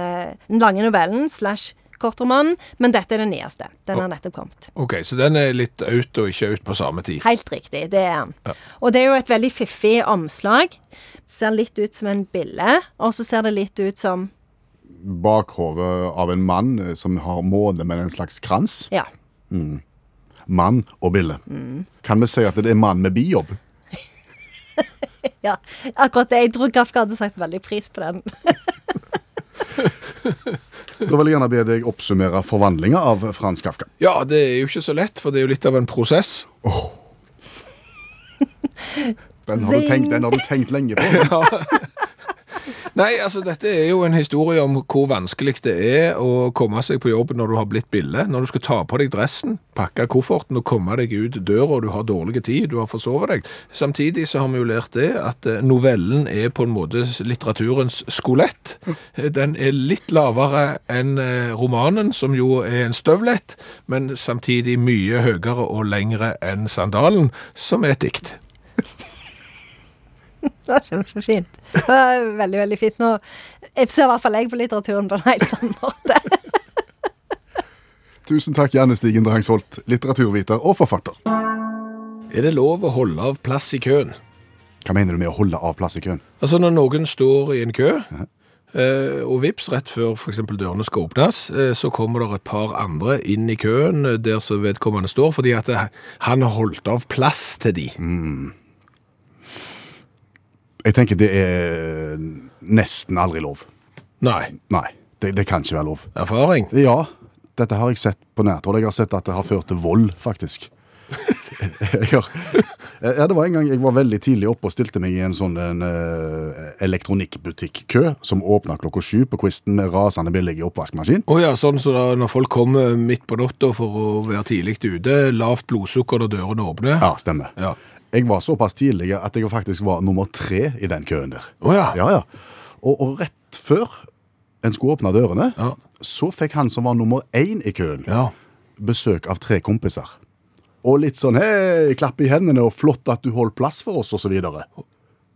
lange novellen slash kortromanen, men dette er den nyeste. Den har nettopp kommet. OK, så den er litt out og ikke out på samme tid. Helt riktig, det er den. Ja. Og det er jo et veldig fiffig omslag. Ser litt ut som en bille, og så ser det litt ut som Bakhodet av en mann eh, som har måne med en slags krans. Ja. Mann og bille. Kan vi si at det er mann med bijobb? ja. Akkurat det. Jeg tror Kafka hadde sagt veldig pris på den. Da vil jeg gjerne be deg oppsummere forvandlinga av Frans Kafka. Ja, det er jo ikke så lett, for det er jo litt av en prosess. Den har, tenkt, den har du tenkt lenge på. Nei, altså dette er jo en historie om hvor vanskelig det er å komme seg på jobb når du har blitt bille. Når du skal ta på deg dressen, pakke kofferten og komme deg ut døra, og du har dårlig tid, du har forsovet deg. Samtidig så har vi jo lært det at eh, novellen er på en måte litteraturens skolett. Eh, Den er litt lavere enn eh, romanen, som jo er en støvlett, men samtidig mye høyere og lengre enn sandalen, som er et dikt. Det var kjempefint. Det var veldig, veldig fint. Nå jeg ser i hvert fall jeg på litteraturen på en helt annen måte. Tusen takk, Janne Stigen Drangsholt, litteraturviter og forfatter. Er det lov å holde av plass i køen? Hva mener du med å holde av plass i køen? Altså når noen står i en kø, eh, og vips, rett før eksempel dørene skal åpnes, eh, så kommer det et par andre inn i køen eh, der som vedkommende står, fordi at det, han har holdt av plass til de. Jeg tenker det er nesten aldri lov. Nei, Nei, det, det kan ikke være lov. erfaring. Ja, dette har jeg sett på nært hold. Jeg har sett at det har ført til vold, faktisk. jeg har, ja, det var en gang jeg var veldig tidlig oppe og stilte meg i en sånn en, eh, elektronikkbutikk-kø som åpna klokka sju på Quisten med rasende billig oppvaskmaskin. Oh ja, sånn så da, når folk kommer midt på natta for å være tidlig ute, lavt blodsukker når dørene åpner. Ja, stemmer. Ja. Jeg var såpass tidlig at jeg faktisk var nummer tre i den køen der. Oh, ja. Ja, ja. Og, og rett før en skulle åpne dørene, Ja. så fikk han som var nummer én i køen, Ja. besøk av tre kompiser. Og litt sånn hei, klapp i hendene og flott at du holdt plass for oss, videre.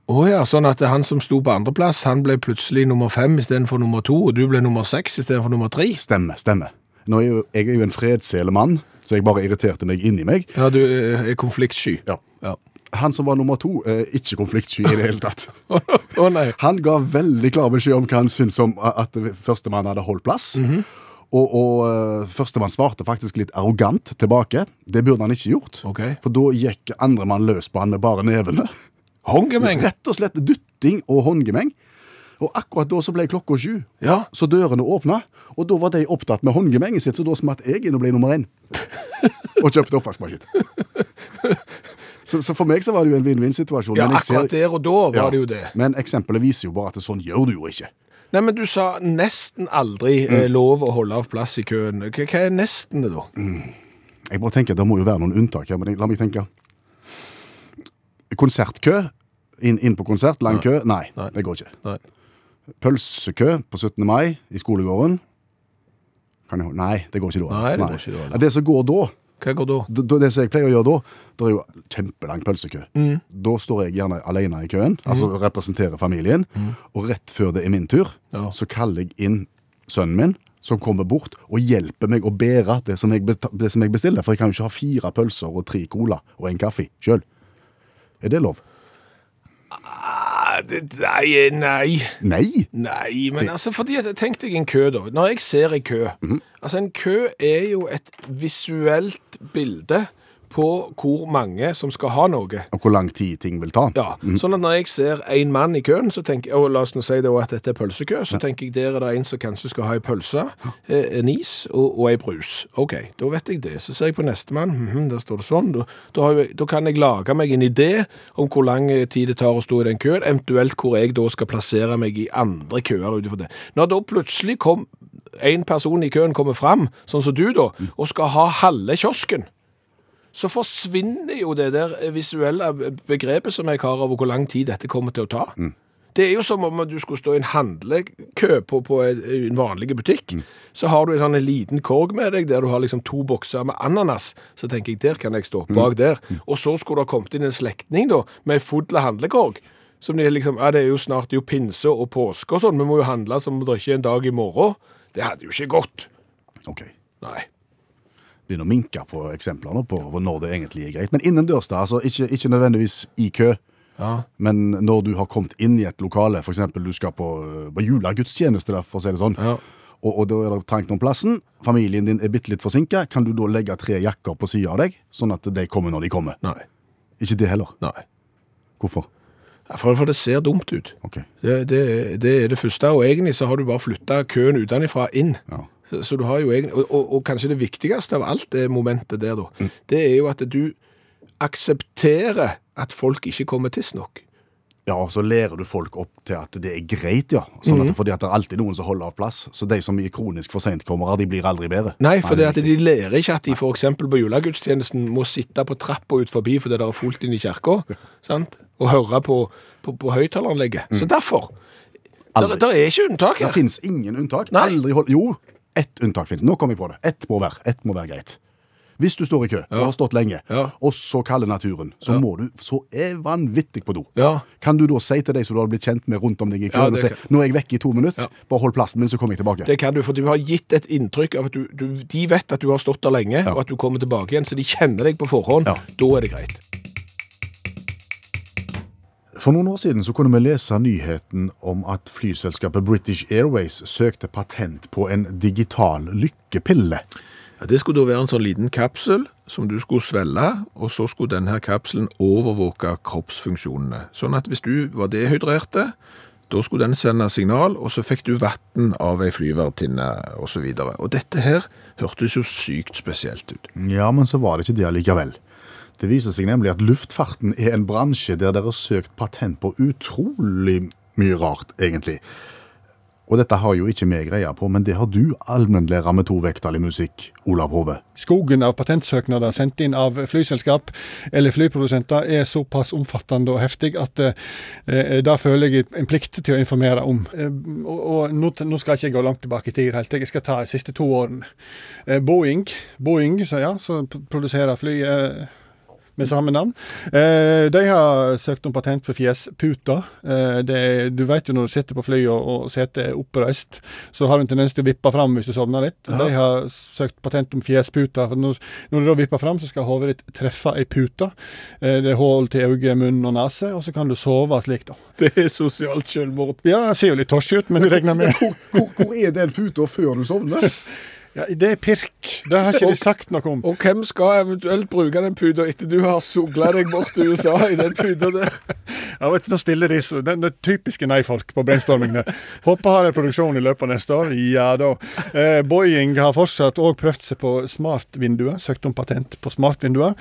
Å ja, sånn at han som sto på andreplass, han ble plutselig nummer fem istedenfor nummer to, og du ble nummer seks istedenfor nummer tre. Stemmer, stemmer. Nå er jo, jeg er jo en fredsele mann, så jeg bare irriterte meg inni meg. Ja, du eh, er konfliktsky. Ja. Ja. Han som var nummer to, er ikke konfliktsky i det hele tatt. Å nei. Han ga veldig klar beskjed om hva han syntes om at førstemann hadde holdt plass. Og, og eh, førstemann svarte faktisk litt arrogant tilbake. Det burde han ikke gjort. Okay. For da gikk andremann løs på han med bare nevene. Håndgemeng? Rett og slett dytting og håndgemeng. Og akkurat da så ble klokka sju. Ja. Så dørene åpna, og da var de opptatt med håndgemenget sitt, så da smatt jeg inn og ble nummer én. og kjøpte oppvaskmaskin. så, så for meg så var det jo en vinn-vinn-situasjon. Ja, men jeg ser- akkurat der og da var Ja, det jo det. Men eksempelet viser jo bare at sånn gjør du jo ikke. Nei, men du sa nesten aldri eh, lov å holde av plass i køen. Hva, hva er nesten det da? Jeg bare tenker Det må jo være noen unntak her, men jeg- la meg tenke. Konsertkø. Inn, inn på konsert, lang kø. Nei, Nei. det går ikke. Nei. Pølsekø på 17. mai i skolegården. Kan jeg, nei, det går ikke da. Nei, det går ikke da? Det som går da, Hva går da? da- det som jeg pleier å gjøre da, det er jo kjempelang pølsekø. Mm. Da står jeg gjerne alene i køen, altså representerer familien, og rett før det er min tur, Mm. Ja. så kaller jeg inn sønnen min, som kommer bort og hjelper meg å bære det som jeg, beta- det som jeg bestiller, for jeg kan jo ikke ha fire pølser og tre cola og en kaffe selv. Er det lov? Ah, det, nei, nei. Nei! Nei, men altså, fordi at, tenk deg en kø da. Når jeg ser en kø, altså en kø er jo et visuelt bilde på hvor mange som skal ha noe. Og hvor lang tid ting vil ta. Ja, sånn at når jeg ser en mann i køen, så tenker og la oss nå si det at dette er pølsekø, så tenker jeg der er det en som kanskje skal ha en pølse, eh, en is og, og en brus. Ok, da vet jeg det. Så ser jeg på neste mann, -hmm, der står det sånn, da, da, da kan jeg lage meg en idé om hvor lang tid det tar å stå i den køen, eventuelt hvor jeg da skal plassere meg i andre køer utenfor det. Når da plutselig kom en person i køen kommer fram, sånn som du da, og skal ha halve kiosken, så forsvinner jo det der visuelle begrepet som jeg har over hvor lang tid dette kommer til å ta. Det er jo som om du skulle stå i en handlekø på, på en vanlig butikk. Så har du en sånn liten korg med deg der du har liksom to bokser med ananas. Så tenker jeg, der kan jeg stå bak der. Og så skulle det ha kommet inn en slektning da, med en full handlekorg. Som de liksom, ja det er jo snart det er jo pinse og påske og sånn, vi må jo handle som om det ikke er en dag i morgen. Det hadde jo ikke gått. Ok. Nei. Begynner å minke på eksempler nå på når det egentlig er greit. Men innendørs da, altså ikke, ikke nødvendigvis i kø. Ja. Men når du har kommet inn i et lokale, eksempel du skal på, på julegudstjeneste, der, for å si det sånn, Ja. og, og da er det trangt om plassen, familien din er bitte litt forsinka, kan du da legge tre jakker på sida av deg, sånn at de kommer når de kommer? Nei. Ikke det heller. Nei. Hvorfor? For, for det ser dumt ut. Okay. Det, det, det er det første, og egentlig så har du bare flytta køen utenfra inn. Ja. Så, du har jo egentlig, og, og, og kanskje det viktigste av alt det momentet der da, det er jo at du aksepterer at folk ikke kommer tidsnok. Ja, og så lærer du folk opp til at det er greit, ja. Sånn at, fordi at det er alltid noen som holder av plass. Så de som er kronisk for sent kommer, de blir aldri bedre. Nei, for det at de lærer ikke at de eksempel på julegudstjenesten må sitte på trappa ut forbi fordi det er fullt inn i kirka, sant? Og høre på, på, på høyttaleranlegget. Så derfor. Der, der er ikke unntak her. Det finnes ingen unntak. Hold... Jo, ett unntak finnes. Nå kom jeg på det. Ett må være, ett må være greit. Hvis du står i kø og Ja. har stått lenge, Ja. og så kaller naturen, så Ja. må du så er vanvittig på do. Kan du da si til deg som du har blitt kjent med rundt om deg i køen, og si kan- 'nå er jeg vekke i to minutter, bare hold plassen min, så kommer jeg tilbake'? Det kan du, for du har gitt et inntrykk av at du, du, de vet at du har stått der lenge, og at du kommer tilbake igjen, så de kjenner deg på forhånd. Da er det greit. For noen år siden så kunne vi lese nyheten om at flyselskapet British Airways søkte patent på en digital lykkepille. Ja, det skulle da være en sånn liten kapsel som du skulle svelge, og så skulle denne kapselen overvåke kroppsfunksjonene. Sånn at hvis du var dehydrerte, da skulle den sende signal, og så fikk du vann av ei flyvertinne osv. Og, så og dette her hørtes jo sykt spesielt ut. Ja, men så var det ikke det allikevel. Det viser seg nemlig at luftfarten er en bransje der dere har søkt patent på utrolig mye rart, egentlig. Og dette har jo ikke vi greie på, men det har du, allmennlærer med tovektig musikk, Olav Hove. Skogen av patentsøknader sendt inn av flyselskap eller flyprodusenter er såpass omfattende og heftig at eh, da føler jeg en plikt til å informere om. Eh, og og nå, nå skal ikke gå langt tilbake i tid, helt. jeg skal ta de siste to årene. Eh, Boeing, Boeing så ja, som produserer fly eh, med samme navn. Eh, de har søkt om patent for fjesputa. Eh, det, du vet jo når du sitter på flyet og, og setet er oppreist, så har du en tendens til å vippe fram hvis du sovner litt. De har søkt patent om fjesputa. For når, når du da vipper fram, så skal hodet ditt treffe ei pute. Eh, det er hull til øye, munn og nese, og så kan du sove slik, da. Det er sosialt selvmord. Ja, det ser jo litt torsj ut, men jeg regner med Hvor, hvor, hvor er den puta før du sovner? ja, Det er pirk. Det har ikke de sagt noe om. Og hvem skal eventuelt bruke den puta etter du har sogla deg bort til USA i den puta der? Ja, vet du, Nå stiller de det er typiske nei-folk på brainstormingene. Håper har en produksjon i løpet av neste år. Ja da. Eh, Boeing har fortsatt òg prøvd seg på smartvinduer. Søkt om patent på smartvinduer.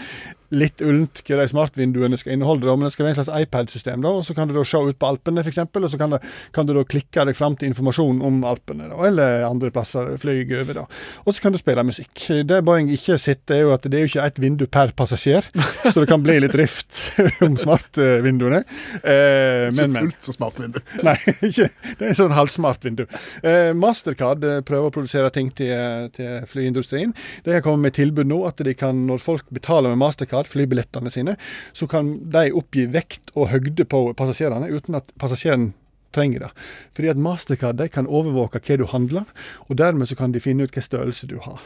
Litt ullent hva de smartvinduene skal inneholde, da, men det skal være en slags iPad-system. da, og Så kan du da se ut på Alpene, f.eks., og så kan, du, kan du da klikke deg fram til informasjon om Alpene, da, eller andre plasser fly over. da. Og så kan du spille musikk. Det Boeing ikke sitter, er jo at det er jo ikke ett vindu per passasjer, så det kan bli litt rift om smartvinduene. Eh, Så men, fullt så smart vindu. Nei, ikke. det er en sånn halvsmart vindu. Eh, Mastercard eh, prøver å produsere ting til, til flyindustrien. De har kommet med tilbud nå at de kan, når folk betaler med Mastercard, flybillettene sine, så kan de oppgi vekt og høgde på passasjerene uten at passasjeren trenger det. Fordi at Mastercard de kan overvåke hva du handler, og dermed så kan de finne ut hvilken størrelse du har.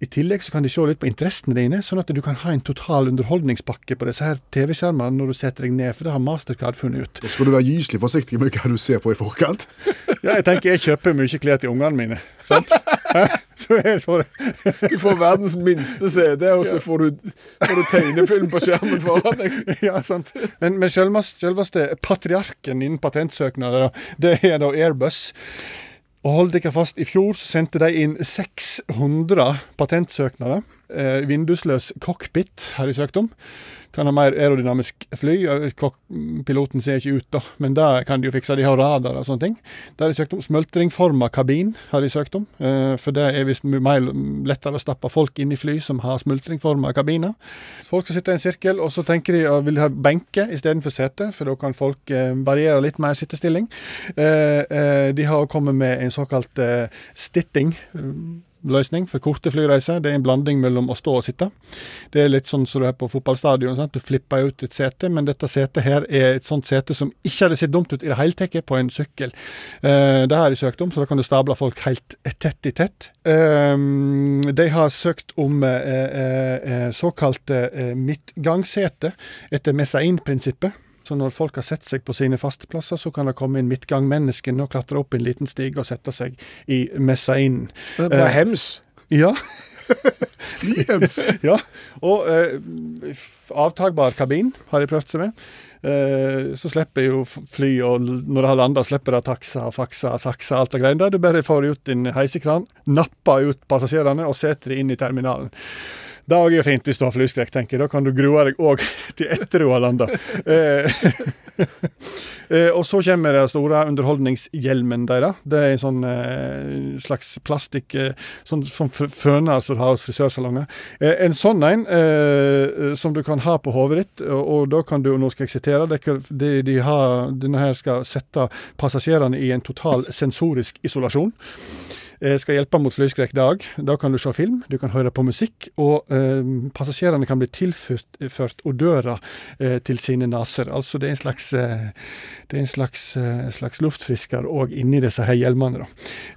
I tillegg så kan de se litt på interessene dine, sånn at du kan ha en total underholdningspakke på disse her TV-skjermene når du setter deg ned, for det har Mastercard funnet ut. Da skal du være gyselig forsiktig med hva du ser på i forkant. Ja, jeg tenker jeg kjøper mye klær til ungene mine. Sant? Du får verdens minste CD, og så får du, får du tegnefilm på skjermen foran deg. Ja, sant. Men, men selveste, selveste patriarken innen patentsøknader, det er da Airbus. Og hold dere fast, i fjor så sendte de inn 600 patentsøknader. Eh, vindusløs cockpit har de søkt om. Kan ha mer aerodynamisk fly. Piloten ser ikke ut, da, men det kan de jo fikse. De har radar og sånne ting. Det har de søkt om. Smultringforma kabin har de søkt om. Eh, for det er visst mer lettere å stappe folk inn i fly som har smultringforma kabiner. Folk skal sitte i en sirkel, og så tenker de å vil ha benke istedenfor sete, for da kan folk eh, variere litt mer sittestilling. Eh, de har kommet med en såkalt stitting. Løsning for korte flyreiser. Det er en blanding mellom å stå og sitte. Det er litt sånn som du er på fotballstadion. Sant? Du flipper ut et sete, men dette setet her er et sånt sete som ikke hadde sett dumt ut i det hele tatt på en sykkel. Eh, det har de søkt om, så da kan du stable folk helt tett i tett. Eh, de har søkt om eh, eh, eh, såkalte eh, midtgangsete etter Messain-prinsippet. Så når folk har sett seg på sine faste plasser, så kan det komme inn midtgangmennesken og klatre opp en liten stige og sette seg i Messainen. Det var hems. Ja. Flyhems. ja. Og eh, avtagbar kabin har de prøvd seg med. Eh, så slipper jo fly, og når det har landa, slipper det taksa, faksa, saksa, alt det greiene der. Du bare får ut din heisekran, napper ut passasjerene og setter dem inn i terminalen. Det er jo fint hvis du har flyskrekk, tenker jeg. Da kan du grue deg òg til etter du har landa. Eh, eh, og så kommer den store underholdningshjelmen deres. Det er en sånn eh, slags plastikk sånn, sånn føner som du har hos frisørsalonger. En sånn en som du kan ha på hodet ditt, og, og da kan du, nå skal jeg sitere, de, de har, denne her skal sette passasjerene i en total sensorisk isolasjon. Eh, skal hjelpe mot flyskrekk dag. Da kan du se film, du kan høre på musikk, og eh, passasjerene kan bli tilført ført odører eh, til sine naser. Altså det er en slags, eh, er en slags, eh, slags luftfrisker òg inni disse her hjelmene.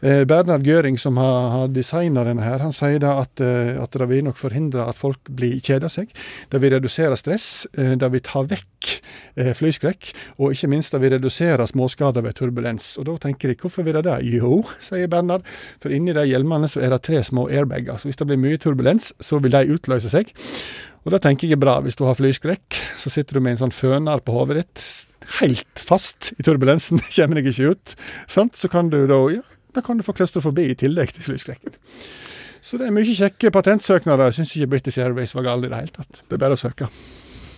Eh, Bernhard Göring, som har, har designa denne her, han sier da at, at det vil nok forhindre at folk blir kjeder seg. Det vil redusere stress, det vil ta vekk eh, flyskrekk, og ikke minst at vi reduserer småskader ved turbulens. Og da tenker de, hvorfor vil det det? Jo, sier Bernhard, for inni de hjelmene så er det tre små airbager. Så hvis det blir mye turbulens, så vil de utløse seg. Og da tenker jeg er bra. Hvis du har flyskrekk, så sitter du med en sånn føner på hodet ditt, helt fast i turbulensen, kommer deg ikke ut. Sant? Så kan du da, ja, da kan du få klaustrofobi i tillegg til flyskrekken. Så det er mye kjekke patentsøknader. Jeg syns ikke British Airways var gale i det hele tatt. Det er bare å søke.